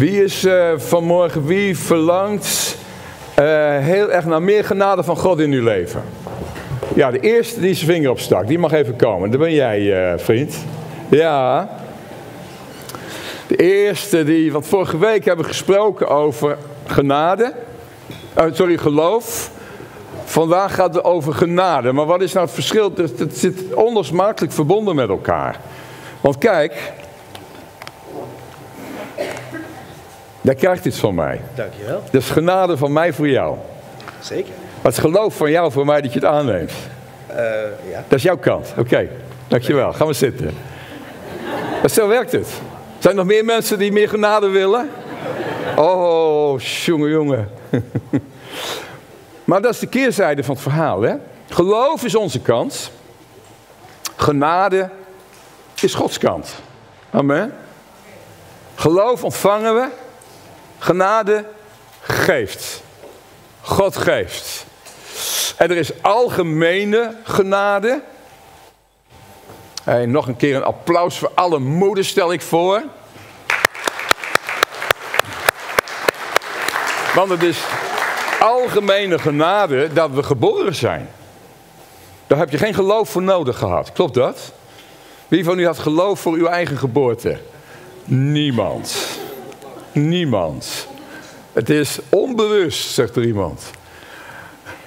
Wie is uh, vanmorgen, wie verlangt uh, heel erg naar meer genade van God in uw leven? Ja, de eerste die zijn vinger opstak, die mag even komen. Dat ben jij, uh, vriend. Ja. De eerste die, want vorige week hebben we gesproken over genade. sorry, geloof. Vandaag gaat het over genade. Maar wat is nou het verschil? Het zit onlosmakelijk verbonden met elkaar. Want kijk, Jij krijgt iets van mij. Dankjewel. Dat is genade van mij voor jou. Zeker. Wat is geloof van jou voor mij dat je het aanneemt? Uh, ja. Dat is jouw kant. Oké, okay. dankjewel. Gaan we zitten. Maar zo werkt het. Zijn er nog meer mensen die meer genade willen? Oh, jongen, jongen. maar dat is de keerzijde van het verhaal, hè? Geloof is onze kant. Genade is Gods kant. Amen. Geloof ontvangen we. Genade geeft. God geeft. En er is algemene genade. En nog een keer een applaus voor alle moeders stel ik voor. Want het is algemene genade dat we geboren zijn. Daar heb je geen geloof voor nodig gehad. Klopt dat? Wie van u had geloof voor uw eigen geboorte? Niemand. Niemand. Het is onbewust, zegt er iemand.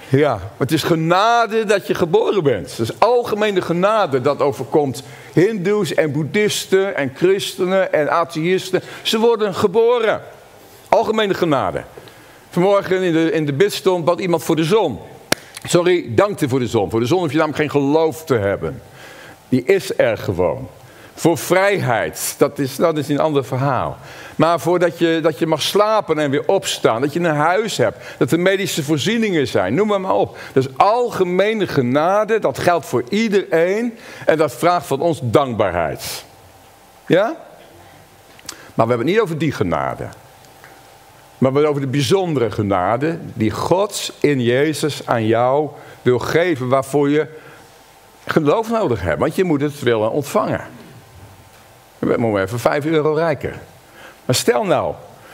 Ja, het is genade dat je geboren bent. Is algemene genade dat overkomt hindoes en boeddhisten en christenen en atheïsten. Ze worden geboren. Algemene genade. Vanmorgen in de, in de bid stond bad iemand voor de zon. Sorry, dankte voor de zon. Voor de zon hoef je namelijk geen geloof te hebben. Die is er gewoon. Voor vrijheid, dat is, dat is een ander verhaal. Maar voor dat je, dat je mag slapen en weer opstaan. Dat je een huis hebt. Dat er medische voorzieningen zijn. Noem maar, maar op. Is algemene genade. Dat geldt voor iedereen. En dat vraagt van ons dankbaarheid. Ja? Maar we hebben het niet over die genade. Maar we hebben het over de bijzondere genade. Die God in Jezus aan jou wil geven. Waarvoor je geloof nodig hebt. Want je moet het willen ontvangen. We moeten even 5 euro rijker. Maar stel nou,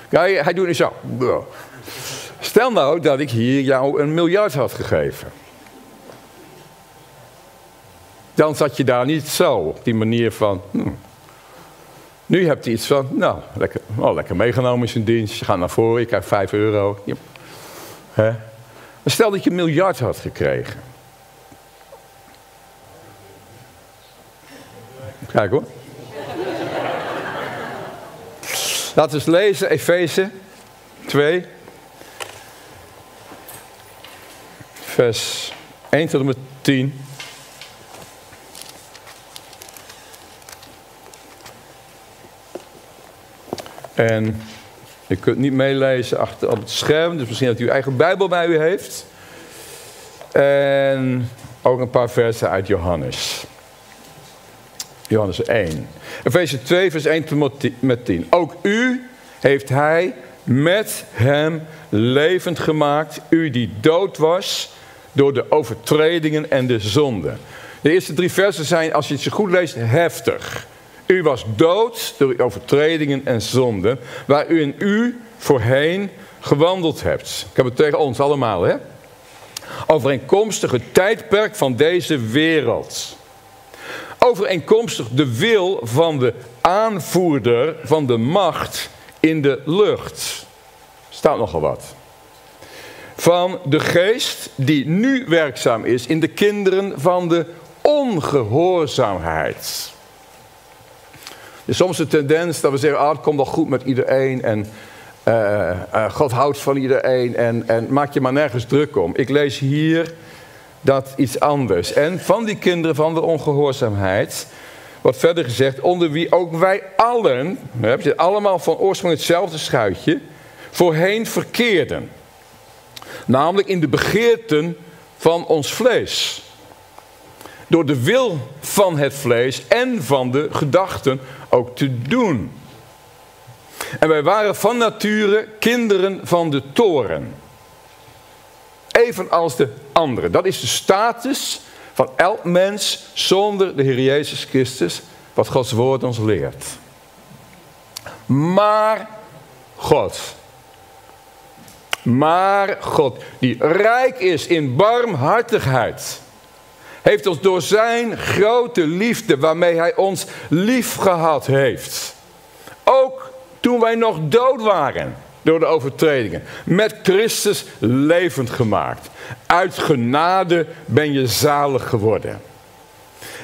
hij, hij doet nu zo. Stel nou dat ik hier jou een miljard had gegeven. Dan zat je daar niet zo op die manier van. Hm. Nu hebt hij iets van, nou, lekker, oh, lekker meegenomen in zijn dienst. Je gaat naar voren, je krijgt 5 euro. Ja. Maar stel dat je een miljard had gekregen. Kijk hoor. Laten we eens lezen, Efeze 2, vers 1 tot en met 10. En je kunt niet meelezen achter op het scherm, dus misschien dat u eigen Bijbel bij u heeft. En ook een paar versen uit Johannes. Johannes 1. Efeze 2, vers 1 tot met 10. Ook u heeft hij met hem levend gemaakt, u die dood was door de overtredingen en de zonden. De eerste drie versen zijn, als je het zo goed leest, heftig. U was dood door uw overtredingen en zonden, waar u in u voorheen gewandeld hebt. Ik heb het tegen ons allemaal, hè? Overeenkomstig het tijdperk van deze wereld overeenkomstig de wil van de aanvoerder van de macht in de lucht. Staat nogal wat. Van de geest die nu werkzaam is in de kinderen van de ongehoorzaamheid. Er is soms de tendens dat we zeggen, ah, het komt wel goed met iedereen en uh, uh, God houdt van iedereen en, en maak je maar nergens druk om. Ik lees hier dat iets anders. En van die kinderen van de ongehoorzaamheid wordt verder gezegd, onder wie ook wij allen, we hebben allemaal van oorsprong hetzelfde schuitje, voorheen verkeerden. Namelijk in de begeerten van ons vlees. Door de wil van het vlees en van de gedachten ook te doen. En wij waren van nature kinderen van de toren evenals de anderen. Dat is de status van elk mens zonder de Heer Jezus Christus, wat Gods woord ons leert. Maar God. Maar God, die rijk is in barmhartigheid, heeft ons door zijn grote liefde, waarmee hij ons lief gehad heeft, ook toen wij nog dood waren door de overtredingen, met Christus levend gemaakt. Uit genade ben je zalig geworden.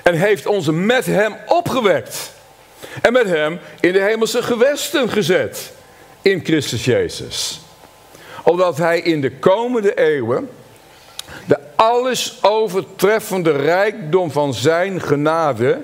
En heeft ons met hem opgewekt. En met hem in de hemelse gewesten gezet. In Christus Jezus. Omdat hij in de komende eeuwen de alles overtreffende rijkdom van zijn genade.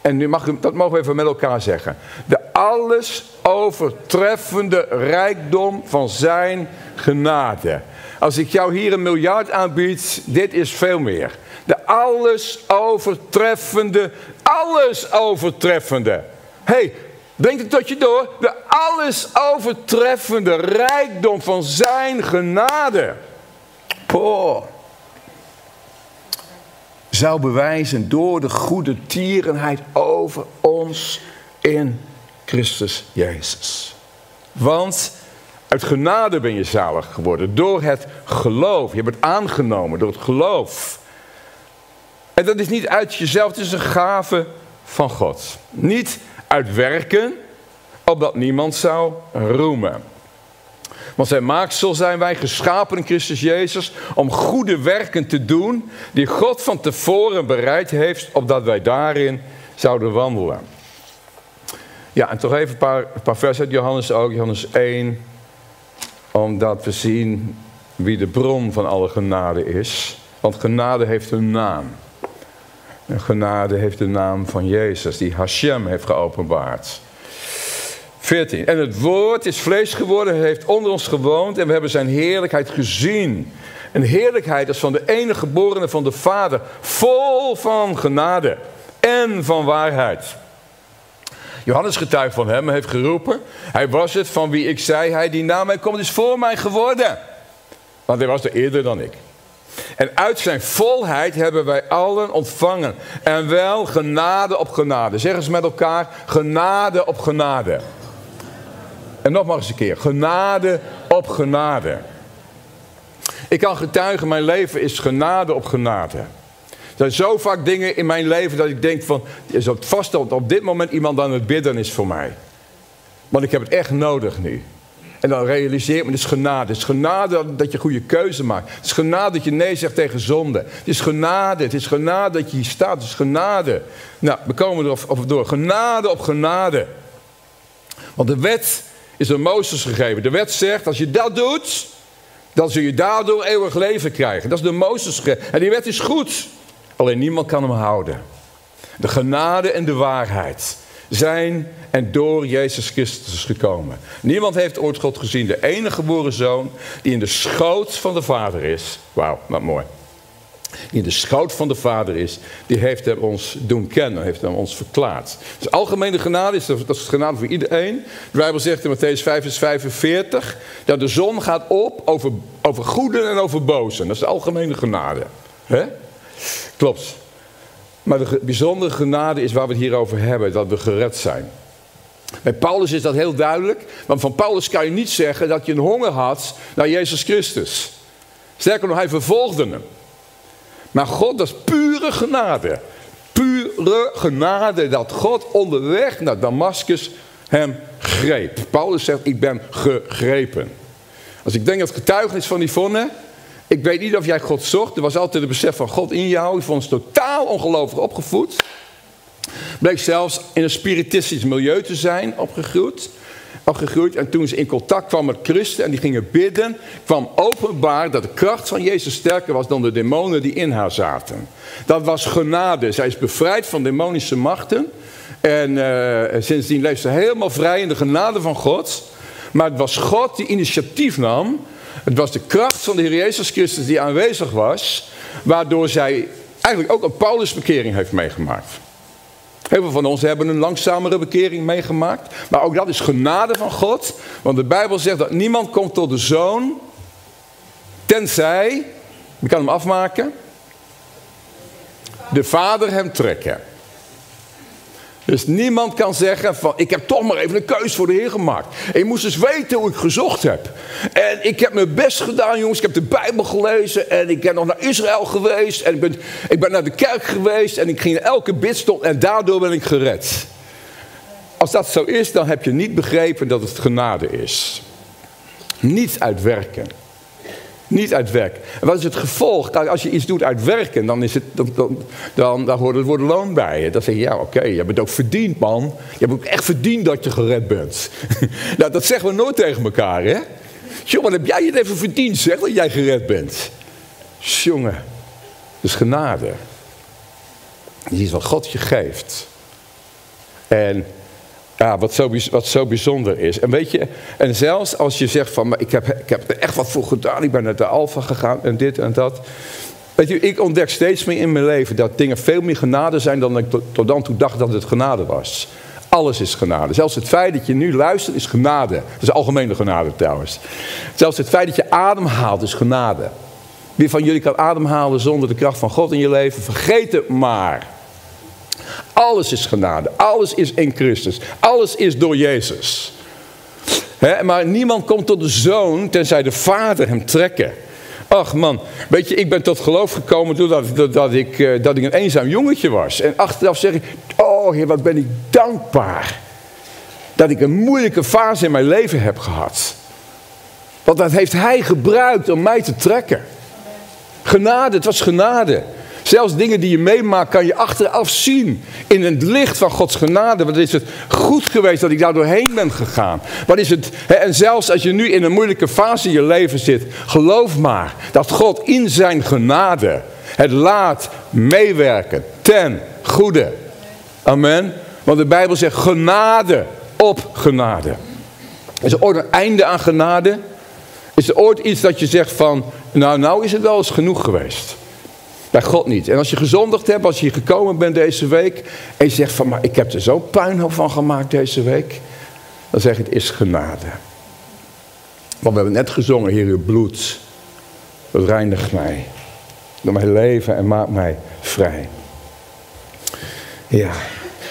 En nu mag, dat mogen we even met elkaar zeggen. De alles overtreffende rijkdom van zijn genade. Als ik jou hier een miljard aanbied, dit is veel meer. De alles overtreffende, alles overtreffende. hey, denk het tot je door. De alles overtreffende rijkdom van zijn genade. Oh. Zou bewijzen door de goede tierenheid over ons in Christus Jezus. Want uit genade ben je zalig geworden door het geloof. Je het aangenomen door het geloof. En dat is niet uit jezelf, het is een gave van God. Niet uit werken, opdat niemand zou roemen. Want zijn maaksel zijn wij geschapen in Christus Jezus om goede werken te doen die God van tevoren bereid heeft, opdat wij daarin zouden wandelen. Ja, en toch even een paar, een paar uit Johannes ook, Johannes 1, omdat we zien wie de bron van alle genade is. Want genade heeft een naam. En genade heeft de naam van Jezus, die Hashem heeft geopenbaard. 14. En het woord is vlees geworden, heeft onder ons gewoond en we hebben zijn heerlijkheid gezien. Een heerlijkheid als van de enige geborene van de Vader, vol van genade en van waarheid. Johannes getuigt van hem, heeft geroepen. Hij was het van wie ik zei, hij die na mij komt is voor mij geworden. Want hij was er eerder dan ik. En uit zijn volheid hebben wij allen ontvangen. En wel genade op genade. Zeggen ze met elkaar, genade op genade. En nog maar eens een keer, genade op genade. Ik kan getuigen, mijn leven is genade op genade. Er zijn zo vaak dingen in mijn leven dat ik denk van, is het vast dat op dit moment iemand aan het bidden is voor mij. Want ik heb het echt nodig nu. En dan realiseer ik me, het is genade. Het is genade dat je goede keuze maakt. Het is genade dat je nee zegt tegen zonde. Het is genade, het is genade dat je hier staat. Het is genade. Nou, we komen er door. Genade op genade. Want de wet is aan Mozes gegeven. De wet zegt, als je dat doet, dan zul je daardoor eeuwig leven krijgen. Dat is de Mozes gegeven. En die wet is goed. Alleen niemand kan hem houden. De genade en de waarheid zijn en door Jezus Christus gekomen. Niemand heeft ooit God gezien. De enige geboren zoon die in de schoot van de Vader is. Wauw, wat mooi. Die in de schoot van de Vader is, die heeft hem ons doen kennen, heeft hem ons verklaard. Dus algemene genade is, dat is genade voor iedereen. De Bijbel zegt in Matthäus 5 vers 45, dat de zon gaat op over, over goeden en over bozen. Dat is de algemene genade. He? Klopt. Maar de bijzondere genade is waar we het hier over hebben, dat we gered zijn. Bij Paulus is dat heel duidelijk, want van Paulus kan je niet zeggen dat je een honger had naar Jezus Christus. Sterker nog, hij vervolgde hem. Maar God, dat is pure genade. Pure genade dat God onderweg naar Damascus hem greep. Paulus zegt, ik ben gegrepen. Als ik denk dat het getuigenis van Yvonne, ik weet niet of jij God zocht. Er was altijd het besef van God in jou. Vond ons totaal ongelovig opgevoed. Bleek zelfs in een spiritistisch milieu te zijn opgegroeid. opgegroeid. En toen ze in contact kwam met Christen en die gingen bidden, kwam openbaar dat de kracht van Jezus sterker was dan de demonen die in haar zaten. Dat was genade. Zij is bevrijd van demonische machten. En uh, sindsdien leeft ze helemaal vrij in de genade van God. Maar het was God die initiatief nam het was de kracht van de Heer Jezus Christus die aanwezig was, waardoor zij eigenlijk ook een Paulusbekering heeft meegemaakt. Heel veel van ons hebben een langzamere bekering meegemaakt, maar ook dat is genade van God, want de Bijbel zegt dat niemand komt tot de Zoon, tenzij, je kan hem afmaken, de Vader hem trekken. Dus niemand kan zeggen van, ik heb toch maar even een keus voor de Heer gemaakt. En je moest eens weten hoe ik gezocht heb. En ik heb mijn best gedaan, jongens. Ik heb de Bijbel gelezen en ik ben nog naar Israël geweest. En ik ben, ik ben naar de kerk geweest en ik ging naar elke bidstond en daardoor ben ik gered. Als dat zo is, dan heb je niet begrepen dat het genade is. Niet uit werken. Niet uit werk. En wat is het gevolg? Als je iets doet uit werken, dan, is het, dan, dan, dan, dan hoort het woord loon bij je. Dan zeg je, ja oké, je hebt het ook verdiend man. Je hebt ook echt verdiend dat je gered bent. nou, dat zeggen we nooit tegen elkaar hè. Jongen, heb jij het even verdiend zeg, dat jij gered bent. Jongen, dat is genade. Dat is wat God je geeft. En ja, wat zo, wat zo bijzonder is. En weet je, en zelfs als je zegt van, maar ik heb, ik heb er echt wat voor gedaan, ik ben naar de Alfa gegaan en dit en dat. Weet je, ik ontdek steeds meer in mijn leven dat dingen veel meer genade zijn dan ik tot, dan toe dacht dat het genade was. Alles is genade. Zelfs het feit dat je nu luistert is genade. Dat is algemene genade trouwens. Zelfs het feit dat je ademhaalt is genade. Wie van jullie kan ademhalen zonder de kracht van God in je leven? Vergeet het maar. Alles is genade. Alles is in Christus. Alles is door Jezus. maar niemand komt tot de zoon tenzij de vader hem trekken. Ach man, weet je, ik ben tot geloof gekomen doordat dat, ik, eh, dat ik een eenzaam jongetje was. En achteraf zeg ik, oh heer, wat ben ik dankbaar. Dat ik een moeilijke fase in mijn leven heb gehad. Want dat heeft hij gebruikt om mij te trekken. Genade, het was genade. Zelfs dingen die je meemaakt kan je achteraf zien. In het licht van Gods genade. Wat is het goed geweest dat ik daar doorheen ben gegaan. Wat is het, en zelfs als je nu in een moeilijke fase in je leven zit. Geloof maar dat God in zijn genade het laat meewerken ten goede. Amen. Want de Bijbel zegt genade op genade. Is er ooit een einde aan genade? Is er ooit iets dat je zegt van, nou, nou is het wel eens genoeg geweest? Bij God niet. En als je gezondigd hebt, als je hier gekomen bent deze week. En je zegt van, maar ik heb er zo puinhoop van gemaakt deze week. Dan zeg je, het is genade. Want we hebben net gezongen, hier uw bloed. Dat reinigt mij. Door mijn leven en maakt mij vrij. Ja.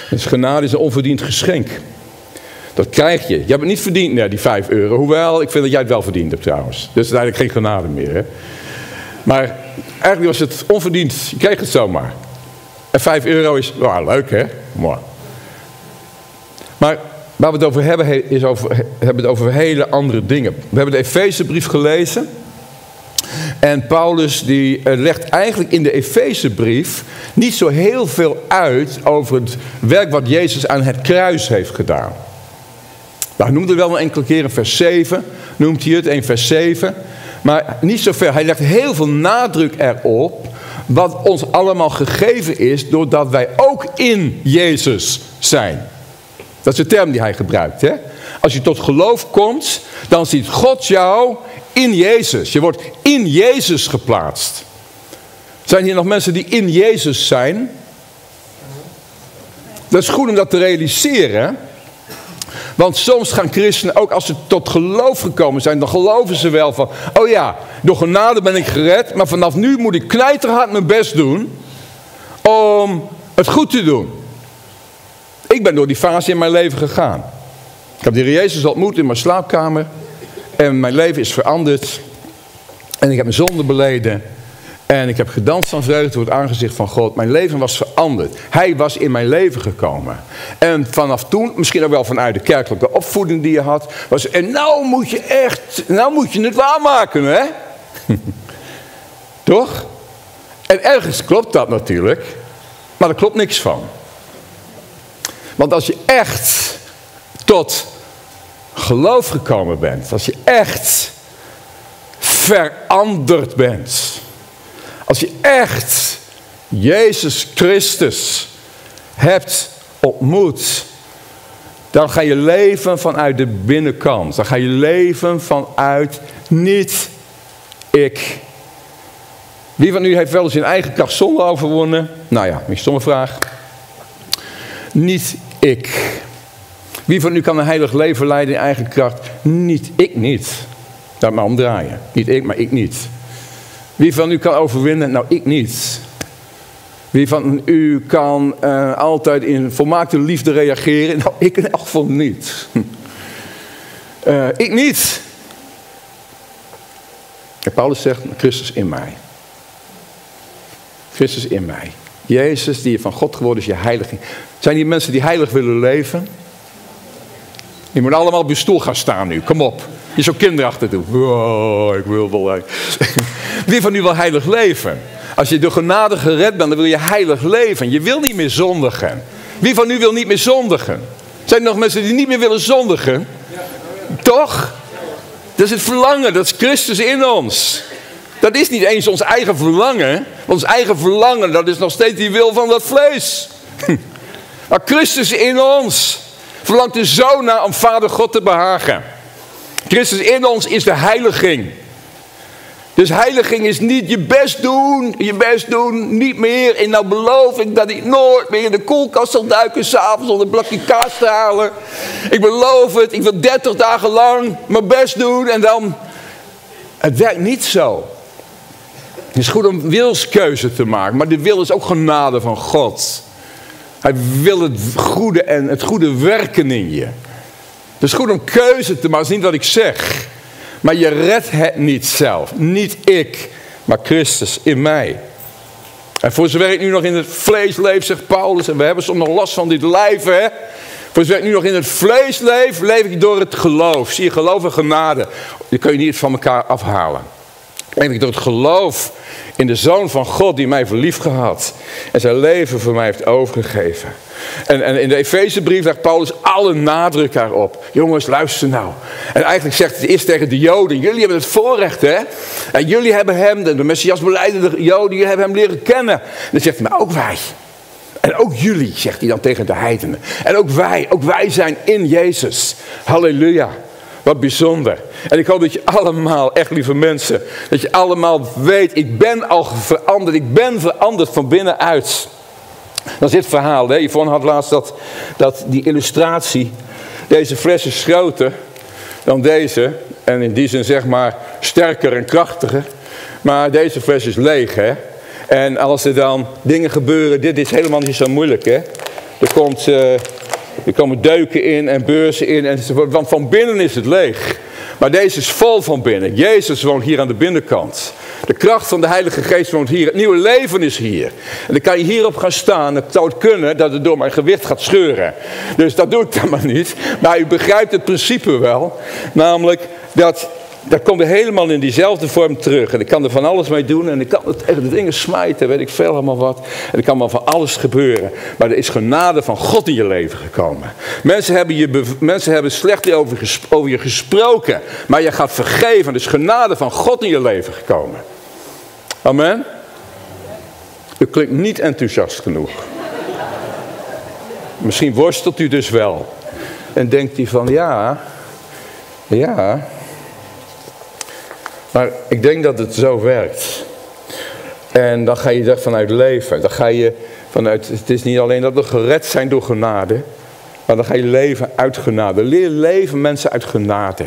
Dus genade is een onverdiend geschenk. Dat krijg je. Je hebt het niet verdiend, nee, die 5 euro. Hoewel, ik vind dat jij het wel verdiend hebt trouwens. Dus het is eigenlijk geen genade meer. Hè? Maar eigenlijk was het onverdiend. Je kreeg het zomaar. En 5 euro is, nou, leuk hè? Mooi. Maar waar we het over hebben, is over, hebben het over hele andere dingen. We hebben de Efezebrief gelezen. En Paulus die eh, legt eigenlijk in de Efezebrief niet zo heel veel uit over het werk wat Jezus aan het kruis heeft gedaan. Nou, hij noemde wel een enkele keer in vers 7, noemt hij het, in vers 7. Maar niet zo ver. Hij legt heel veel nadruk erop. Wat ons allemaal gegeven is. Doordat wij ook in Jezus zijn. Dat is de term die hij gebruikt. Hè? Als je tot geloof komt. Dan ziet God jou in Jezus. Je wordt in Jezus geplaatst. Zijn hier nog mensen die in Jezus zijn? Dat is goed om dat te realiseren. Want soms gaan christenen, ook als ze tot geloof gekomen zijn, dan geloven ze wel van, oh ja, door genade ben ik gered, maar vanaf nu moet ik knijterhard mijn best doen om het goed te doen. Ik ben door die fase in mijn leven gegaan. Ik heb de Jezus ontmoet in mijn slaapkamer en mijn leven is veranderd. En ik heb mijn zonde beleden. En ik heb gedanst van vreugde voor het aangezicht van God. Mijn leven was veranderd. Hij was in mijn leven gekomen. En vanaf toen, misschien ook wel vanuit de kerkelijke opvoeding die je had. Was, en nou moet je echt, nou moet je het waarmaken hè. Toch? En ergens klopt dat natuurlijk. Maar er klopt niks van. Want als je echt tot geloof gekomen bent. Als je echt veranderd bent als je echt Jezus Christus hebt ontmoet, dan ga je leven vanuit de binnenkant. Dan ga je leven vanuit niet ik. Wie van u heeft wel eens in eigen kracht zonde overwonnen? Nou ja, een stomme vraag. Niet ik. Wie van u kan een heilig leven leiden in eigen kracht? Niet ik niet. Dat maar omdraaien. Niet ik, maar ik niet. Wie van u kan overwinnen? Nou, ik niet. Wie van u kan uh, altijd in volmaakte liefde reageren? Nou, ik in elk geval niet. Uh, ik niet. Paulus zegt, Christus in mij. Christus in mij. Jezus die van God geworden is, je heiliging. Zijn die mensen die heilig willen leven? Je moet allemaal op je stoel gaan staan nu, kom op. Je zo kinderachtig doen. Ik wil wel. Wie van u wil heilig leven? Als je door genade gered bent, dan wil je heilig leven. Je wil niet meer zondigen. Wie van u wil niet meer zondigen? Zijn er nog mensen die niet meer willen zondigen? Toch? Dat is het verlangen, dat is Christus in ons. Dat is niet eens ons eigen verlangen. Ons eigen verlangen, dat is nog steeds die wil van dat vlees. Maar Christus in ons verlangt er zo naar om Vader God te behagen. Christus in ons is de heiliging. Dus heiliging is niet je best doen, je best doen, niet meer. En nou beloof ik dat ik nooit meer in de koelkast zal duiken s'avonds om een blokje kaas te halen. Ik beloof het, ik wil 30 dagen lang mijn best doen en dan... Het werkt niet zo. Het is goed om wilskeuze te maken, maar de wil is ook genade van God. Hij wil het goede en het goede werken in je. Het is goed om keuze te maken, dat is niet wat ik zeg. Maar je redt het niet zelf. Niet ik, maar Christus in mij. En voor zover ik nu nog in het vlees leef, zegt Paulus, en we hebben soms nog last van dit lijf, hè. Voor zover ik nu nog in het vlees leef, leef ik door het geloof. Zie je, geloof en genade, die kun je niet van elkaar afhalen. Leef ik door het geloof in de Zoon van God die mij verliefd gehad. En zijn leven voor mij heeft overgegeven. En, en in de Efezebrief legt Paulus alle nadruk daarop. Jongens, luister nou. En eigenlijk zegt het eerst tegen de Joden. Jullie hebben het voorrecht, hè. En jullie hebben hem, de, de Messias beleidende Joden, jullie hebben hem leren kennen. En dan zegt hij, maar ook wij. En ook jullie, zegt hij dan tegen de heidenen. En ook wij, ook wij zijn in Jezus. Halleluja. Wat bijzonder. En ik hoop dat je allemaal, echt lieve mensen, dat je allemaal weet, ik ben al veranderd. Ik ben veranderd van binnenuit. Dat is dit verhaal. Hè? Yvonne had laatst dat, dat die illustratie. Deze fles is groter dan deze. En in die zin zeg maar sterker en krachtiger. Maar deze fles is leeg. Hè? En als er dan dingen gebeuren, dit is helemaal niet zo moeilijk. Hè? Er, komt, uh, er komen deuken in en beurzen in. Enzovoort, want van binnen is het leeg. Maar deze is vol van binnen. Jezus woont hier aan de binnenkant. De kracht van de Heilige Geest woont hier. Het nieuwe leven is hier. En dan kan je hierop gaan staan. Het zou kunnen dat het door mijn gewicht gaat scheuren. Dus dat doe ik dan maar niet. Maar u begrijpt het principe wel. Namelijk dat dat komt er helemaal in diezelfde vorm terug. En ik kan er van alles mee doen. En ik kan het, de dingen smijten, weet ik veel allemaal wat. En er kan maar van alles gebeuren. Maar er is genade van God in je leven gekomen. Mensen hebben, je, mensen hebben slecht over, over je gesproken. Maar je gaat vergeven. Er is genade van God in je leven gekomen. Amen. U klinkt niet enthousiast genoeg. Misschien worstelt u dus wel. En denkt u van ja, ja, maar ik denk dat het zo werkt. En dan ga je er vanuit leven. Dan ga je vanuit, het is niet alleen dat we gered zijn door genade. Maar dan ga je leven uit genade. Leer leven mensen uit genade.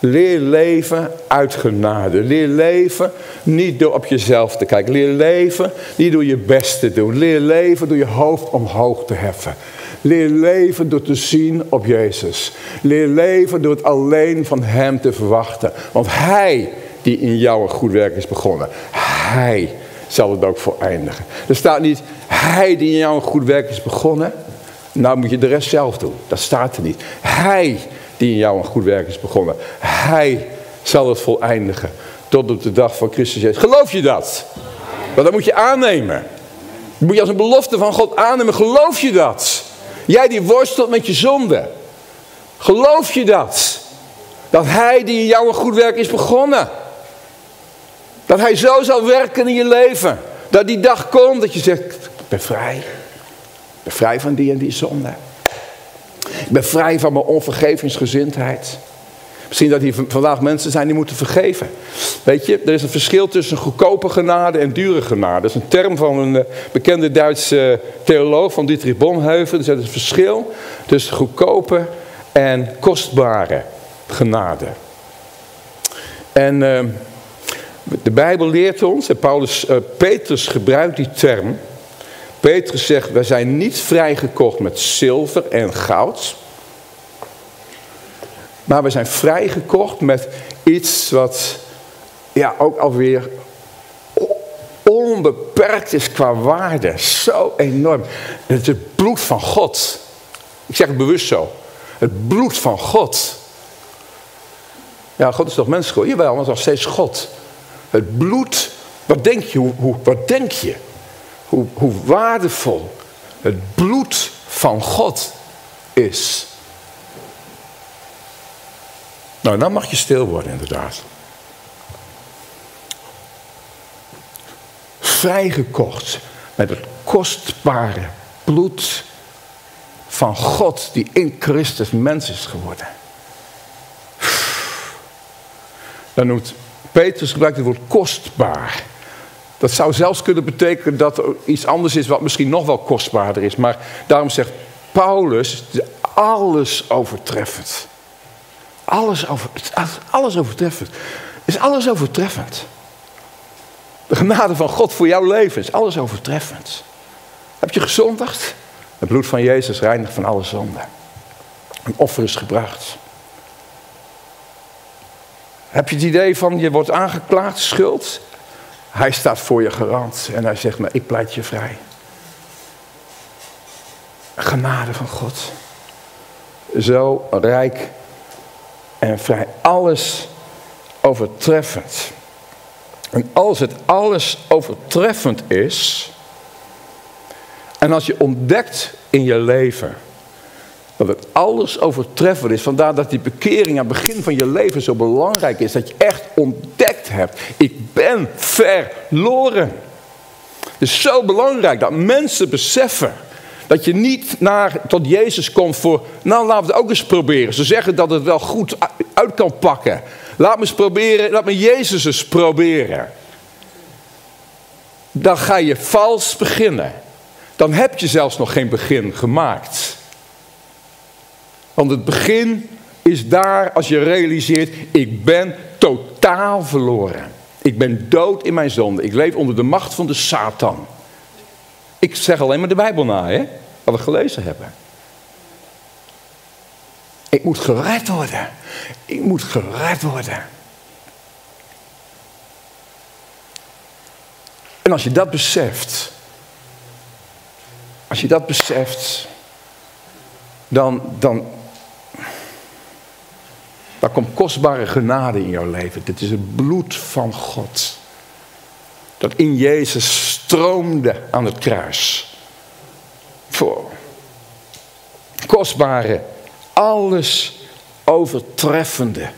Leer leven uit genade. Leer leven niet door op jezelf te kijken. Leer leven niet door je best te doen. Leer leven door je hoofd omhoog te heffen. Leer leven door te zien op Jezus. Leer leven door het alleen van Hem te verwachten. Want Hij die in jou een goed werk is begonnen. Hij zal het ook voleindigen. Er staat niet, Hij die in jou een goed werk is begonnen. Nou moet je de rest zelf doen. Dat staat er niet. Hij die in jou een goed werk is begonnen. Hij zal het voleindigen. Tot op de dag van Christus Jezus. Geloof je dat? Want dat moet je aannemen. Moet je als een belofte van God aannemen. Geloof je dat? Jij die worstelt met je zonde. Geloof je dat? Dat hij die in jou een goed werk is begonnen. Dat hij zo zal werken in je leven. Dat die dag komt dat je zegt, ik ben vrij. Ik ben vrij van die en die zonde. Ik ben vrij van mijn onvergevingsgezindheid. Misschien dat hier vandaag mensen zijn die moeten vergeven. Weet je, er is een verschil tussen goedkope genade en dure genade. Dat is een term van een eh, bekende Duitse theoloog, van Dietrich Bonhoeffer. Er is een verschil tussen goedkope en kostbare genade. En uh, De Bijbel leert ons, en Paulus, uh, Petrus gebruikt die term. Petrus zegt, wij zijn niet vrijgekocht met zilver en goud. Maar we zijn vrijgekocht met iets wat ja, ook alweer onbeperkt is qua waarde. Zo enorm. Het is het bloed van God. Ik zeg het bewust zo. Het bloed van God. Ja, God is toch mens geworden? Jawel, maar nog steeds God. Het bloed, wat denk je? Hoe, hoe, wat denk je? Hoe, hoe waardevol het bloed van God is. Nou, dan mag je stil worden inderdaad. Vrijgekocht met het kostbare bloed van God die in Christus mens is geworden. Dan noemt Petrus gebruikt het woord kostbaar. Dat zou zelfs kunnen betekenen dat er iets anders is wat misschien nog wel kostbaarder is. Maar daarom zegt Paulus, alles overtreffend. Alles, over, alles overtreffend. Is alles overtreffend. De genade van God voor jouw leven is alles overtreffend. Heb je gezondigd? Het bloed van Jezus reinigt van alle zonde. Een offer is gebracht. Heb je het idee van je wordt aangeklaagd, schuld? Hij staat voor je garant en hij zegt, maar ik pleit je vrij. Genade van God. Zo rijk en vrij. Alles overtreffend. En als het alles overtreffend is, en als je ontdekt in je leven dat het alles overtreffend is, vandaar dat die bekering aan het begin van je leven zo belangrijk is, dat je echt ontdekt hebt, ik ben verloren. Het is zo belangrijk dat mensen beseffen dat je niet naar, tot Jezus komt voor, nou laten we het ook eens proberen. Ze zeggen dat het wel goed uit kan pakken. Laat me eens proberen, laat me Jezus eens proberen. Dan ga je vals beginnen. Dan heb je zelfs nog geen begin gemaakt. Want het begin is daar als je realiseert, ik ben totaal verloren. Ik ben dood in mijn zonde. Ik leef onder de macht van de Satan. Ik zeg alleen maar de Bijbel na, hè? Wat we gelezen hebben. Ik moet gered worden. Ik moet gered worden. En als je dat beseft, als je dat beseft, dan, dan, dan komt kostbare genade in jouw leven. Dit is het bloed van God. Dat in Jezus stroomde aan het kruis. Voor kostbare, alles overtreffende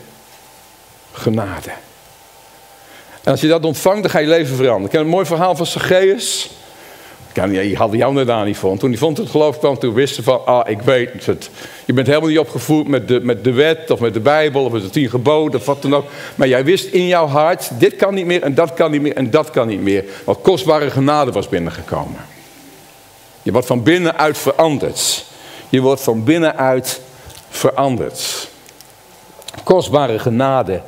genade. En als je dat ontvangt, dan ga je leven veranderen. Ik heb een mooi verhaal van Zacchaeus. Je had jou net aan niet vond. Toen die vond het geloof kwam, toen wisten van, ah, ik weet het. Je bent helemaal niet opgevoed met de, met de wet of met de Bijbel of met de tien geboden of wat dan ook. Maar jij wist in jouw hart, dit kan niet meer en dat kan niet meer en dat kan niet meer. Want kostbare genade was binnengekomen. Je wordt van binnenuit veranderd. Je wordt van binnenuit veranderd. Kostbare genade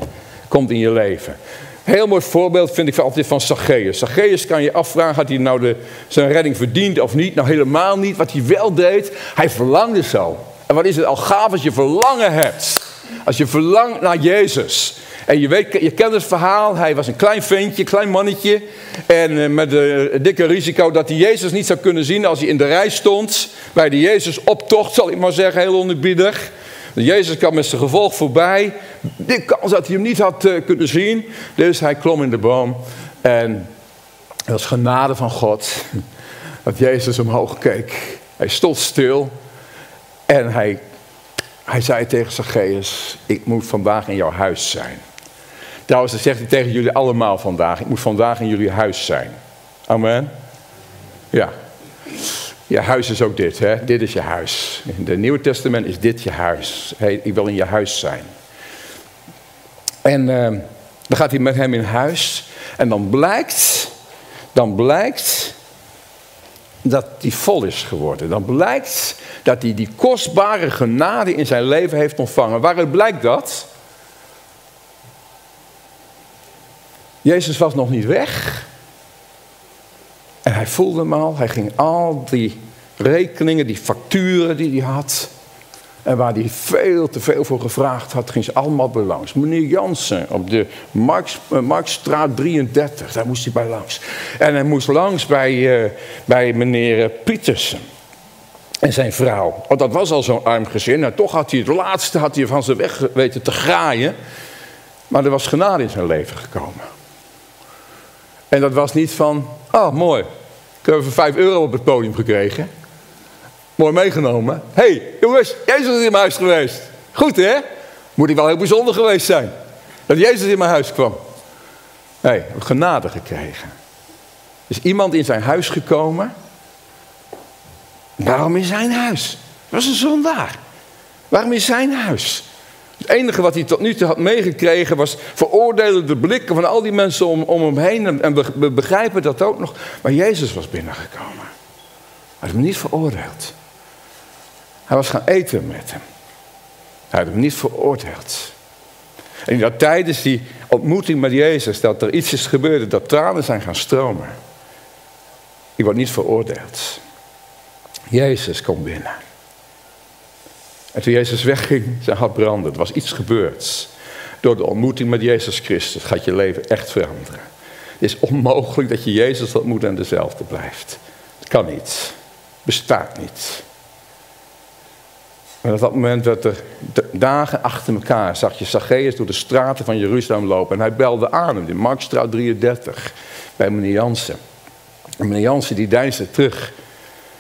komt in je leven. Heel mooi voorbeeld vind ik altijd van Zacchaeus. Zacchaeus kan je afvragen, had hij nou de, zijn redding verdiend of niet? Nou helemaal niet. Wat hij wel deed, hij verlangde zo. En wat is het al gaaf als je verlangen hebt. Als je verlangt naar Jezus. En je, weet, je kent het verhaal, hij was een klein ventje, klein mannetje. En eh, met een dikke risico dat hij Jezus niet zou kunnen zien als hij in de rij stond. Bij de Jezus optocht, zal ik maar zeggen, heel onherbiedig. Jezus kwam met zijn gevolg voorbij. De kans dat hij hem niet had uh, kunnen zien. Dus hij klom in de boom. En het was genade van God. Dat Jezus omhoog keek. Hij stond stil. En hij, hij zei tegen Zacchaeus. Ik moet vandaag in jouw huis zijn. Trouwens, zegt hij tegen jullie allemaal vandaag. Ik moet vandaag in jullie huis zijn. Amen. Ja. Je huis is ook dit, hè? Dit is je huis. In het Nieuwe Testament is dit je huis. Ik wil in je huis zijn. En uh, dan gaat hij met hem in huis. En dan blijkt, dan blijkt dat hij vol is geworden. Dan blijkt dat hij die kostbare genade in zijn leven heeft ontvangen. Waaruit blijkt dat? Jezus was nog niet weg. En hij voelde hem al. Hij ging al die rekeningen, die facturen die hij had. En waar hij veel te veel voor gevraagd had, ging ze allemaal bij langs. Meneer Jansen op de uh, Markstraat 33, daar moest hij bij langs. En hij moest langs bij, uh, bij meneer uh, Pietersen en zijn vrouw. Want dat was al zo'n arm gezin. En toch had hij het laatste had hij van zijn weg weten te graaien. Maar er was genade in zijn leven gekomen. En dat was niet van, oh mooi, ik heb even 5 euro op het podium gekregen. Mooi meegenomen. Hé, hey, jongens, Jezus is in mijn huis geweest. Goed hè? Moet hij wel heel bijzonder geweest zijn. Dat Jezus in mijn huis kwam. Nee, hey, genade gekregen. Is iemand in zijn huis gekomen. Waarom in zijn huis? Dat was een zondaar. Waarom in zijn huis? Het enige wat hij tot nu toe had meegekregen was veroordelende blikken van al die mensen om, om hem heen. En we, begrijpen dat ook nog. Maar Jezus was binnengekomen. Hij had hem niet veroordeeld. Hij was gaan eten met hem. Hij had hem niet veroordeeld. En dat tijdens die ontmoeting met Jezus, dat er iets is gebeurd, dat tranen zijn gaan stromen. Die wordt niet veroordeeld. Jezus komt binnen. En toen Jezus wegging, zijn hart brandde. Er was iets gebeurd. Door de ontmoeting met Jezus Christus gaat je leven echt veranderen. Het is onmogelijk dat je Jezus ontmoet en dezelfde blijft. Het kan niet. Bestaat niet. En op dat moment dat er dagen achter elkaar zag je Zacchaeus door de straten van Jeruzalem lopen. En hij belde aan hem, in Markstraat 33, bij meneer Jansen. En meneer Jansen die deinsde terug.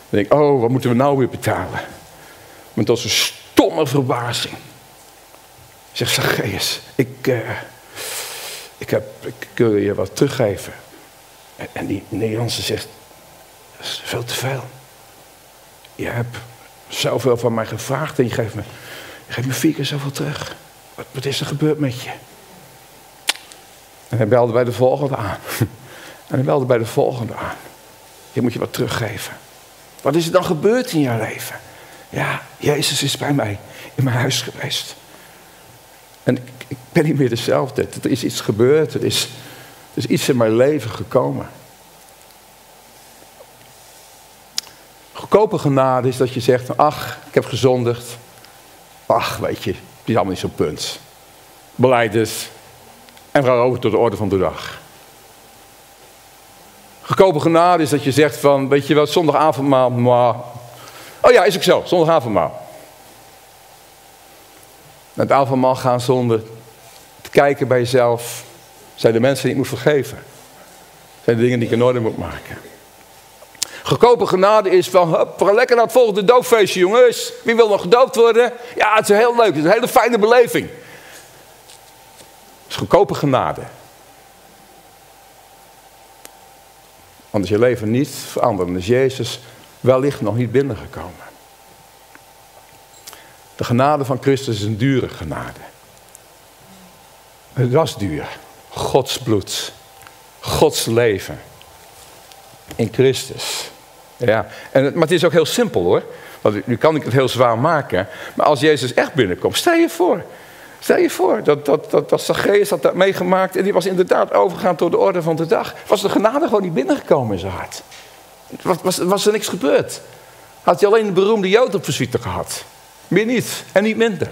En ik, oh, wat moeten we nou weer betalen? Maar tot zijn stomme verbazing. Zegt Zacchaeus, ik, uh, ik, heb, ik wil je wat teruggeven. En, die meneer Jansen zegt, dat is veel te veel. Je hebt zoveel van mij gevraagd en je geeft me, je geeft me vier keer zoveel terug. Wat, wat is er gebeurd met je? En hij belde bij de volgende aan. En hij belde bij de volgende aan. Je moet je wat teruggeven. Wat is er dan gebeurd in jouw leven? Ja, Jezus is bij mij in mijn huis geweest. En ik, ben niet meer dezelfde. Er is iets gebeurd. Er is, er is iets in mijn leven gekomen. Goedkope genade is dat je zegt, ach, ik heb gezondigd. Ach, weet je, het is allemaal niet zo'n punt. Beleid dus. En ga over tot de orde van de dag. Goedkope genade is dat je zegt van, weet je wel, zondagavondmaal, maar... Oh ja, is ook zo, zondagavondmaal. Naar het avondmaal gaan zonder te kijken bij jezelf. Zijn de mensen die ik moet vergeven? Zijn de dingen die ik in orde moet maken? Goedkope genade is van, lekker naar het volgende doopfeestje, jongens. Wie wil nog gedoopt worden? Ja, het is heel leuk, het is een hele fijne beleving. Het is goedkope genade. Is je leven niet veranderd. Dan is Jezus wellicht nog niet binnengekomen. De genade van Christus is een dure genade. Het was duur. Gods bloed. Gods leven. In Christus. Ja, en maar het is ook heel simpel hoor. Want nu kan ik het heel zwaar maken. Maar als Jezus echt binnenkomt, stel je voor. Stel je voor dat, dat, dat, dat had dat meegemaakt en die was inderdaad overgegaan tot de orde van de dag. Was de genade gewoon niet binnengekomen in zijn hart. Was, er niks gebeurd. Had hij alleen de beroemde Jood op visite gehad. Meer niet en niet minder.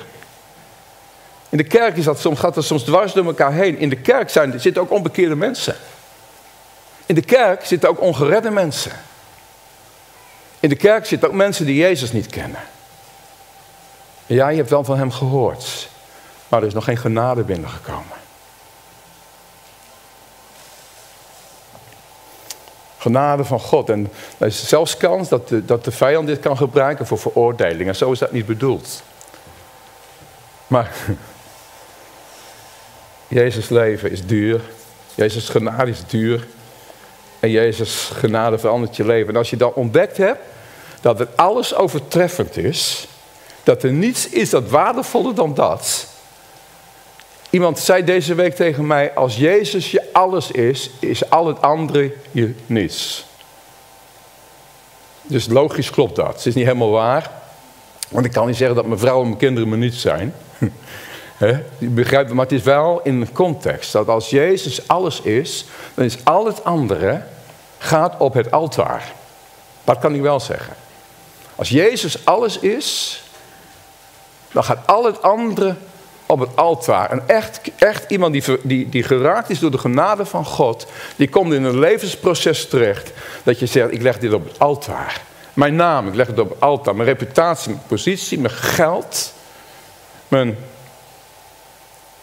In de kerk is dat soms, gaat dat soms dwars door elkaar heen. In de kerk zijn, zitten ook onbekeerde mensen. In de kerk zitten ook ongeredde mensen. In de kerk zitten ook mensen die Jezus niet kennen. Ja, je hebt wel van hem gehoord. Maar er is nog geen genade binnengekomen. Genade van God. En er is zelfs kans dat de, dat de vijand dit kan gebruiken voor veroordeling. En zo is dat niet bedoeld. Maar Jezus leven is duur. Jezus genade is duur. En Jezus genade verandert je leven. En als je dan ontdekt hebt dat het alles overtreffend is. Dat er niets is dat waardevoller dan dat. Iemand zei deze week tegen mij, als Jezus je alles is, is al het andere je niets. Dus logisch klopt dat. Het is niet helemaal waar. Want ik kan niet zeggen dat mijn vrouw en mijn kinderen me niet zijn. Begrijpt, maar het is wel in context dat als Jezus alles is, dan is al het andere gaat op het altaar. Dat kan ik wel zeggen. Als Jezus alles is, dan gaat al het andere op het altaar. En echt, echt iemand die, die, die geraakt is door de genade van God, die komt in een levensproces terecht. Dat je zegt, ik leg dit op het altaar. Mijn naam, ik leg het op het altaar. Mijn reputatie, mijn positie, mijn geld, mijn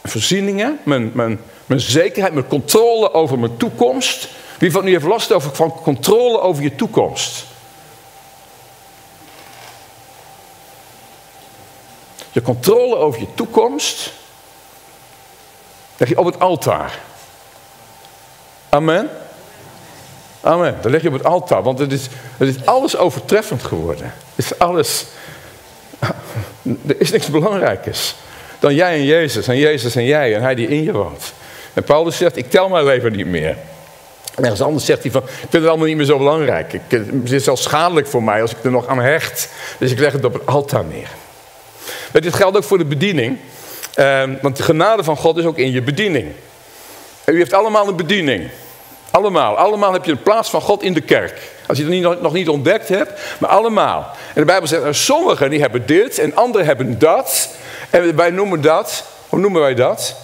voorzieningen, mijn, mijn, mijn zekerheid, mijn controle over mijn toekomst. Wie van u heeft last over, van controle over je toekomst? Je controle over je toekomst leg je op het altaar. Amen. Amen. Dat leg je op het altaar, want het is, het is alles overtreffend geworden. Het is alles. Er is niks belangrijkers dan jij en Jezus en Jezus en jij en hij die in je woont. En Paulus zegt, ik tel mijn leven niet meer. En ergens anders zegt hij van, ik vind het allemaal niet meer zo belangrijk. Het is zelfs schadelijk voor mij als ik er nog aan hecht. Dus ik leg het op het altaar neer. Dit geldt ook voor de bediening. Ehm, want de genade van God is ook in je bediening. En u heeft allemaal een bediening. Allemaal. Allemaal heb je een plaats van God in de kerk. Als je het nog niet ontdekt hebt, maar allemaal. En de Bijbel zegt, sommigen die hebben dit en anderen hebben dat. En wij noemen dat, hoe noemen wij dat?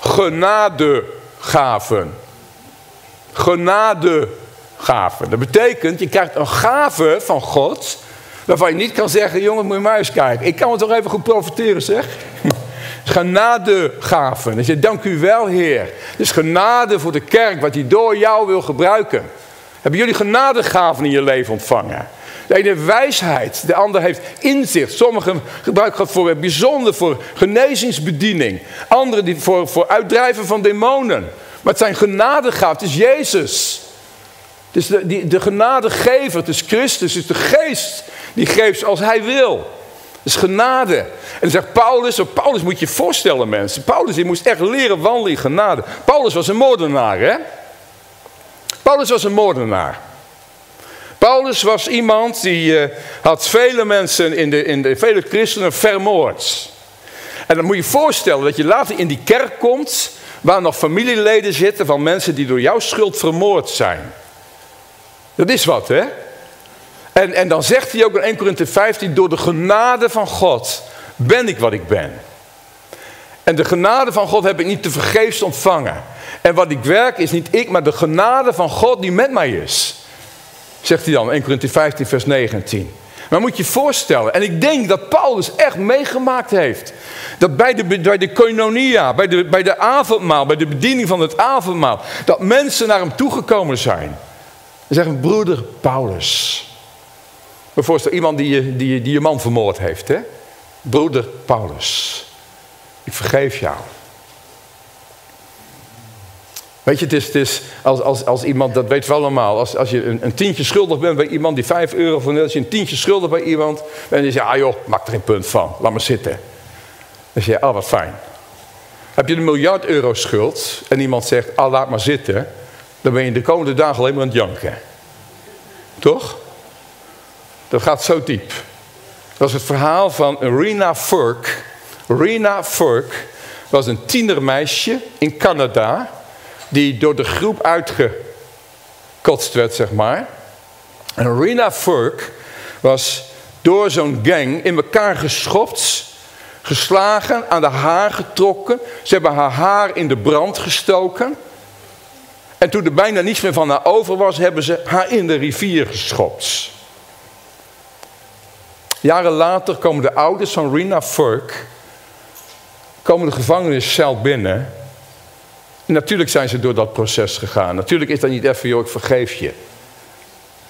Genadegaven. Genadegaven. Dat betekent, je krijgt een gave van God, waarvan je niet kan zeggen, jongen, moet je maar eens kijken. Ik kan het toch even goed profiteren, zeg. Dus je dank u wel, Heer. Dus genade voor de kerk, wat hij door jou wil gebruiken. Hebben jullie genadegaven in je leven ontvangen? De ene wijsheid, de ander heeft inzicht. Sommigen gebruiken dat voor bijzonder voor genezingsbediening. Anderen die voor, voor uitdrijven van demonen. Maar het zijn genadegaven, het is Jezus. Het is de, de genadegever, het is Christus, het is de geest die geeft als hij wil. Het is genade. En dan zegt Paulus, Paulus moet je voorstellen mensen. Paulus die moest echt leren wandelen in genade. Paulus was een moordenaar hè. Paulus was een moordenaar. Paulus was iemand die uh, had vele mensen, in de, in de, vele christenen vermoord. En dan moet je je voorstellen dat je later in die kerk komt... waar nog familieleden zitten van mensen die door jouw schuld vermoord zijn. Dat is wat, hè? En, en dan zegt hij ook in 1 Korinthe 15... door de genade van God ben ik wat ik ben. En de genade van God heb ik niet te vergeefs ontvangen. En wat ik werk is niet ik, maar de genade van God die met mij is. Zegt hij dan, 1 Corinthië 15 vers 19. Maar moet je je voorstellen, en ik denk dat Paulus echt meegemaakt heeft. Dat bij de, bij de koinonia, bij de, bij de avondmaal, bij de bediening van het avondmaal. Dat mensen naar hem toegekomen zijn. En zeggen, broeder Paulus. Me voorstellen, iemand die je, die, die je man vermoord heeft. Hè? Broeder Paulus. Ik vergeef jou. Weet je, het is, het is als, als, als iemand, dat weet wel allemaal, als, als je een, een, tientje schuldig bent bij iemand die 5 euro van als je een tientje schuldig bij iemand, en je zegt, ah joh, maak er geen punt van, laat maar zitten. Dan zeg je, ah wat fijn. Heb je een miljard euro schuld en iemand zegt, ah laat maar zitten, dan ben je de komende dagen alleen maar aan het janken. Toch? Dat gaat zo diep. Dat is het verhaal van Rena Furk. Rena Furk was een tienermeisje in Canada die door de groep uitgekotst werd, zeg maar. En Rena Furk was door zo'n gang in elkaar geschopt, geslagen, aan de haar getrokken. Ze hebben haar haar in de brand gestoken. En toen er bijna niets meer van haar over was, hebben ze haar in de rivier geschopt. Jaren later komen de ouders van Rena Furk komen de gevangeniscel binnen natuurlijk zijn ze door dat proces gegaan. Natuurlijk is dat niet even, joh, ik vergeef je.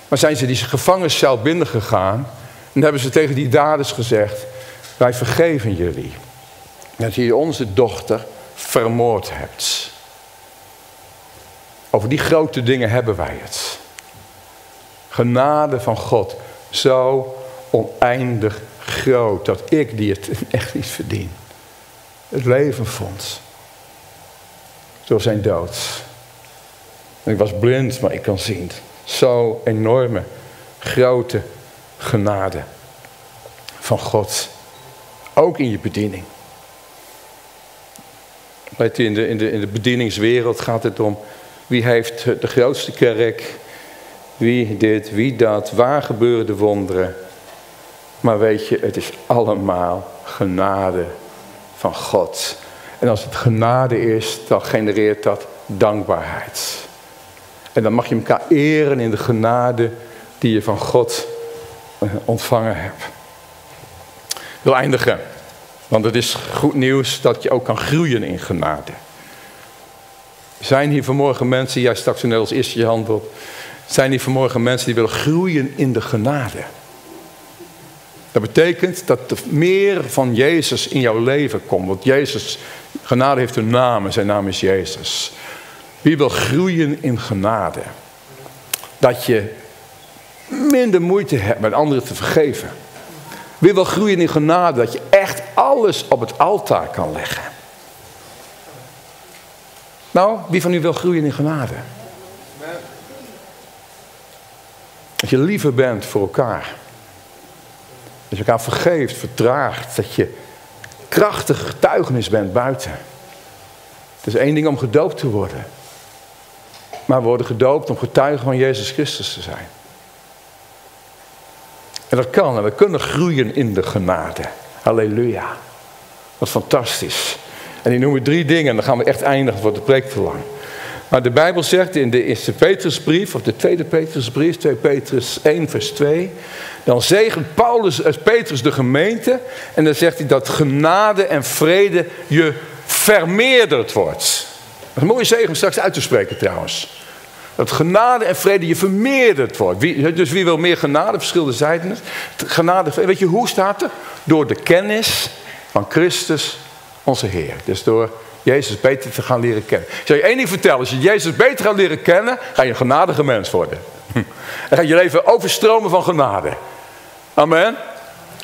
Maar zijn ze die gevangeniscel binnengegaan... en hebben ze tegen die daders gezegd... wij vergeven jullie. Dat je onze dochter vermoord hebt. Over die grote dingen hebben wij het. Genade van God. Zo oneindig groot. Dat ik, die het echt niet verdien. Het leven vond door zijn dood. ik was blind, maar ik kan zien. Zo enorme, grote genade van God. Ook in je bediening. Weet u, in de, in, de, in de bedieningswereld gaat het om wie heeft de grootste kerk, wie dit, wie dat, waar gebeuren de wonderen. Maar weet je, het is allemaal genade van God. En als het genade is, dan genereert dat dankbaarheid. En dan mag je elkaar eren in de genade die je van God eh, ontvangen hebt. Ik wil eindigen. Want het is goed nieuws dat je ook kan groeien in genade. Zijn hier vanmorgen mensen, jij stak zo net als eerste je hand op. Zijn hier vanmorgen mensen die willen groeien in de genade. Dat betekent dat er meer van Jezus in jouw leven komt. Want Jezus, genade heeft een naam en zijn naam is Jezus. Wie wil groeien in genade? Dat je minder moeite hebt met anderen te vergeven. Wie wil groeien in genade? Dat je echt alles op het altaar kan leggen. Nou, wie van u wil groeien in genade? Dat je liever bent voor elkaar. Dat je elkaar vergeeft, verdraagt. Dat je krachtige getuigenis bent buiten. Het is één ding om gedoopt te worden. Maar we worden gedoopt om getuigen van Jezus Christus te zijn. En dat kan. En we kunnen groeien in de genade. Halleluja. Wat fantastisch. En die noemen drie dingen. En dan gaan we echt eindigen, voor de preek te lang. Maar de Bijbel zegt in de eerste Petrusbrief, of de tweede Petrusbrief, 2 Petrus 1 vers 2. Dan zegent Paulus, als Petrus de gemeente. En dan zegt hij dat genade en vrede je vermeerderd wordt. Dat is een mooie zegen om straks uit te spreken trouwens. Dat genade en vrede je vermeerderd wordt. Dus wie wil meer genade, verschillende zijden. Genade, weet je hoe staat er? Door de kennis van Christus onze Heer. Dus door Jezus beter te gaan leren kennen. Ik zal je één ding vertellen. Als je Jezus beter gaat leren kennen, ga je een genadige mens worden. Dan gaat je leven overstromen van genade. Amen.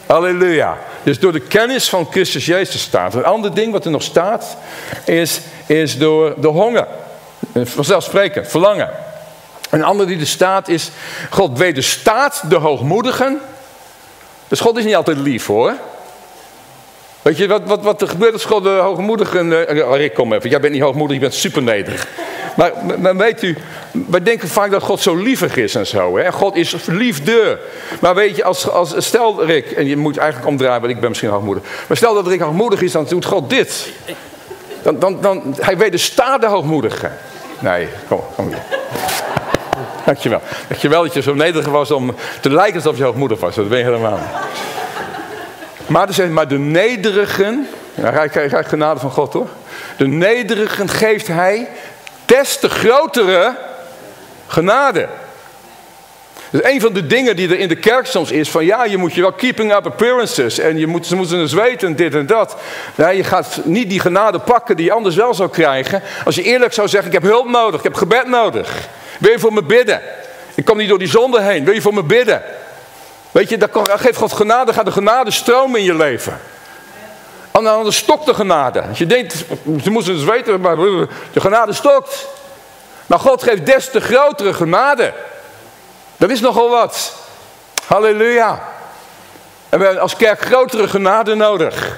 Halleluja. Dus door de kennis van Christus Jezus staat. Een ander ding wat er nog staat, is, is door de honger. Vanzelfsprekend, verlangen. Een ander die er staat is, God wederstaat de hoogmoedigen. Dus God is niet altijd lief hoor. Weet je wat, wat, wat er gebeurt als God de hoogmoedigen... Uh, Rick, kom even. Jij bent niet hoogmoedig, je bent super nederig. Maar, maar, weet u, wij denken vaak dat God zo lievig is en zo. Hè? God is liefde. Maar weet je, als, als, stel Rick, en je moet eigenlijk omdraaien, want ik ben misschien hoogmoedig. Maar stel dat Rick hoogmoedig is, dan doet God dit. Dan, dan, dan, hij wederstaat de hoogmoedigen. Nee, kom, kom hier. Dankjewel. Dankjewel dat je zo nederig was om te lijken alsof je hoogmoedig was. Dat ben je helemaal niet. Maar, maar de nederigen, ja, hij krijgt genade van God hoor. De nederigen geeft hij des te grotere genade. Dus een van de dingen die er in de kerk soms is, van ja, je moet je wel keeping up appearances. En je moet, ze moeten eens weten, dit en dat. Nee, je gaat niet die genade pakken die je anders wel zou krijgen. Als je eerlijk zou zeggen, ik heb hulp nodig, ik heb gebed nodig. Wil je voor me bidden? Ik kom niet door die zonde heen, wil je voor me bidden? Weet je, dan geeft God genade, gaat de genade stromen in je leven. En dan stokt de genade. Als je denkt, ze moeten eens weten, maar de genade stokt. Maar God geeft des te grotere genade. Dat is nogal wat. Halleluja. En we hebben als kerk grotere genade nodig.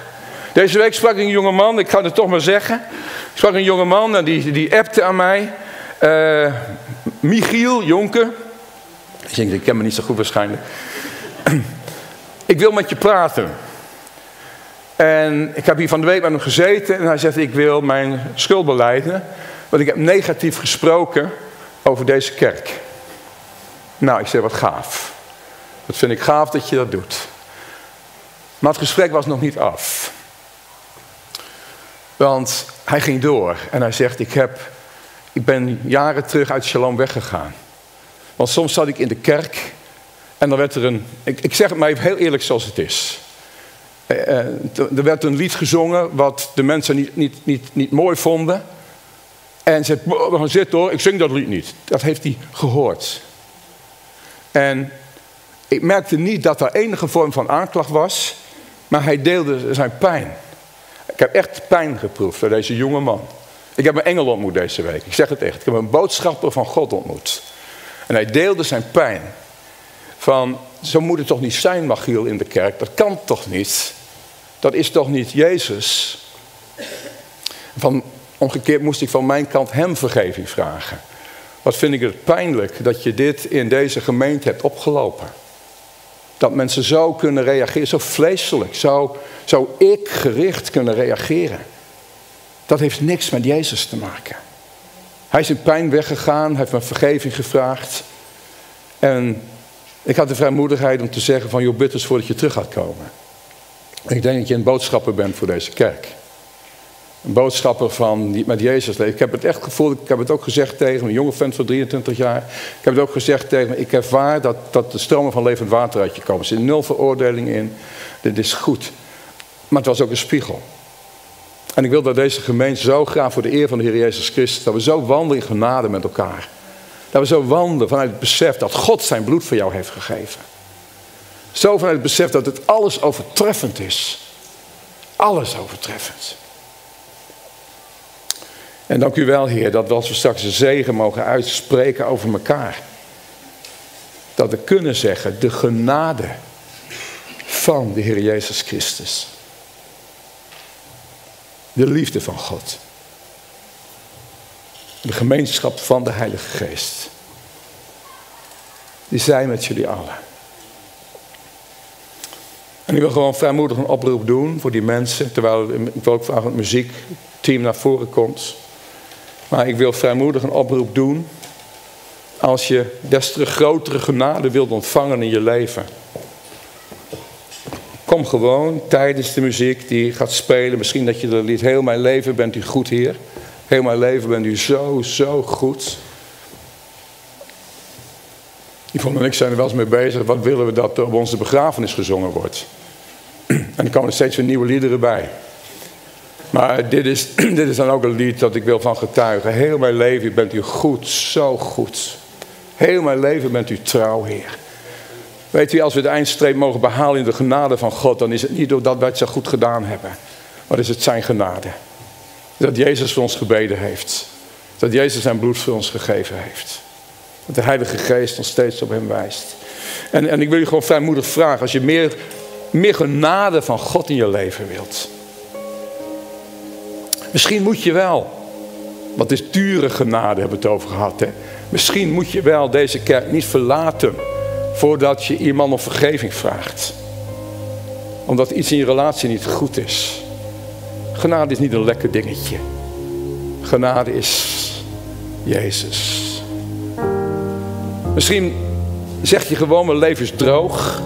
Deze week sprak een jonge man, ik ga het toch maar zeggen. Ik sprak een jonge man en die, die appte aan mij. Uh, Michiel Jonker. Ik denk, ik ken me niet zo goed waarschijnlijk. Ik wil met je praten. En ik heb hier van de week met hem gezeten en hij zegt, ik wil mijn schuld beleiden. Want ik heb negatief gesproken over deze kerk. Nou, ik zeg, wat gaaf. Dat vind ik gaaf dat je dat doet. Maar het gesprek was nog niet af. Want hij ging door en hij zegt, ik, heb, ik ben jaren terug uit Shalom weggegaan. Want soms zat ik in de kerk en dan werd er een, ik, ik zeg het maar even heel eerlijk zoals het is. Eh, eh, er werd een lied gezongen wat de mensen niet, niet, niet, niet mooi vonden. En ze zei, we gaan zitten hoor, ik zing dat lied niet. Dat heeft hij gehoord. En ik merkte niet dat er enige vorm van aanklacht was, maar hij deelde zijn pijn. Ik heb echt pijn geproefd door deze jonge man. Ik heb een engel ontmoet deze week. Ik zeg het echt. Ik heb een boodschapper van God ontmoet. En hij deelde zijn pijn. Van, zo moet het toch niet zijn, Magiel, in de kerk. Dat kan toch niet? Dat is toch niet Jezus? Van, Omgekeerd moest ik van mijn kant hem vergeving vragen. Wat vind ik het pijnlijk dat je dit in deze gemeente hebt opgelopen. Dat mensen zo kunnen reageren, zo vleeselijk, zo, zo ik gericht kunnen reageren. Dat heeft niks met Jezus te maken. Hij is in pijn weggegaan, heeft me vergeving gevraagd. En ik had de vrijmoedigheid om te zeggen van, joh, bid eens voordat je terug gaat komen. Ik denk dat je een boodschapper bent voor deze kerk. Een boodschapper van, met Jezus leeft. Ik heb het echt gevoeld, ik heb het ook gezegd tegen een jonge vent van 23 jaar. Ik heb het ook gezegd tegen ik ervaar dat, dat de stromen van levend water uit je komen. Er zit nul veroordeling in, dit is goed. Maar het was ook een spiegel. En ik wil dat deze gemeente zo graag voor de eer van de Heer Jezus Christus, dat we zo wandelen in genade met elkaar. Dat we zo wandelen vanuit het besef dat God zijn bloed voor jou heeft gegeven. Zo vanuit het besef dat het alles overtreffend is. Alles overtreffend. En dank u wel, Heer, dat we als we straks de zegen mogen uitspreken over elkaar. Dat we kunnen zeggen, de genade van de Heer Jezus Christus. De liefde van God. De gemeenschap van de Heilige Geest. Die zijn met jullie allen. En ik wil gewoon vrijmoedig een oproep doen voor die mensen. Terwijl ik ook vragen het muziekteam naar voren komt. Maar ik wil vrijmoedig een oproep doen. Als je des te grotere genade wilt ontvangen in je leven. Kom gewoon tijdens de muziek die gaat spelen. Misschien dat je de lied Heel mijn leven bent u goed hier. Heel mijn leven bent u zo, zo goed. Yvonne en ik zijn er wel eens mee bezig. Wat willen we dat op onze begrafenis gezongen wordt? En er komen er steeds weer nieuwe liederen bij. Maar dit is, dit is dan ook een lied dat ik wil van getuigen. Heel mijn leven bent u goed, zo goed. Heel mijn leven bent u trouw, Heer. Weet u, als we de eindstreep mogen behalen in de genade van God, dan is het niet doordat wij het zo goed gedaan hebben. Maar is het zijn genade. Dat Jezus voor ons gebeden heeft. Dat Jezus zijn bloed voor ons gegeven heeft. Dat de Heilige Geest ons steeds op hem wijst. En, en ik wil je gewoon vrijmoedig vragen, als je meer, meer genade van God in je leven wilt. Misschien moet je wel, wat is dure genade hebben we het over gehad. Hè? Misschien moet je wel deze kerk niet verlaten voordat je iemand om vergeving vraagt. Omdat iets in je relatie niet goed is. Genade is niet een lekker dingetje. Genade is Jezus. Misschien zeg je gewoon mijn leven is droog.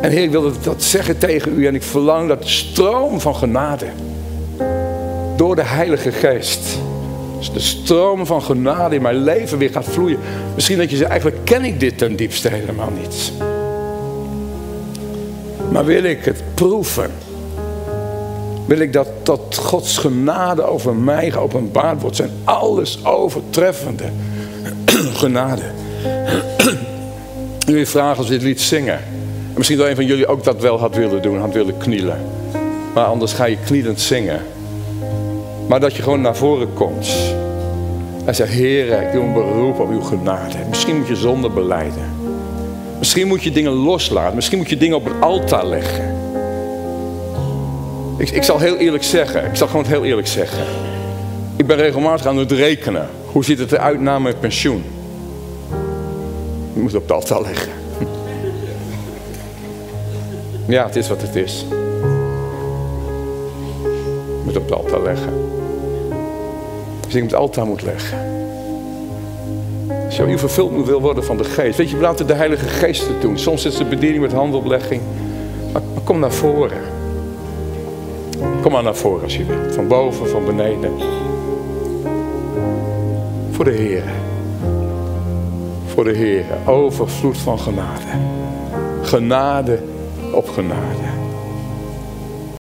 En Heer, ik wil dat zeggen tegen u en ik verlang dat de stroom van genade door de Heilige Geest. De stroom van genade in mijn leven weer gaat vloeien. Misschien dat je zegt, eigenlijk ken ik dit ten diepste helemaal niet. Maar wil ik het proeven? Wil ik dat, Gods genade over mij geopenbaard wordt? Zijn alles overtreffende genade. Je vragen als we dit lied zingen. En misschien dat een van jullie ook dat wel had willen doen, had willen knielen. Maar anders ga je knielend zingen. Maar dat je gewoon naar voren komt. En zegt, Heer, ik doe een beroep op uw genade. Misschien moet je zonde beleiden. Misschien moet je dingen loslaten. Misschien moet je dingen op het altaar leggen. Ik, ik zal heel eerlijk zeggen. Ik zal gewoon heel eerlijk zeggen. Ik ben regelmatig aan het rekenen. Hoe ziet het eruit na mijn pensioen? Je moet op het altaar leggen. Ja, het is wat het is. Je moet op het altaar leggen. Als je het altaar moet leggen. Als je vervuld wil worden van de geest. Weet je, laten de heilige geest het doen. Soms is het bediening met handeloplegging. Maar, maar kom naar voren. Kom maar naar voren als je wilt. Van boven, van beneden. Voor de Heer. Voor de Heer. Overvloed van genade. Genade op genade.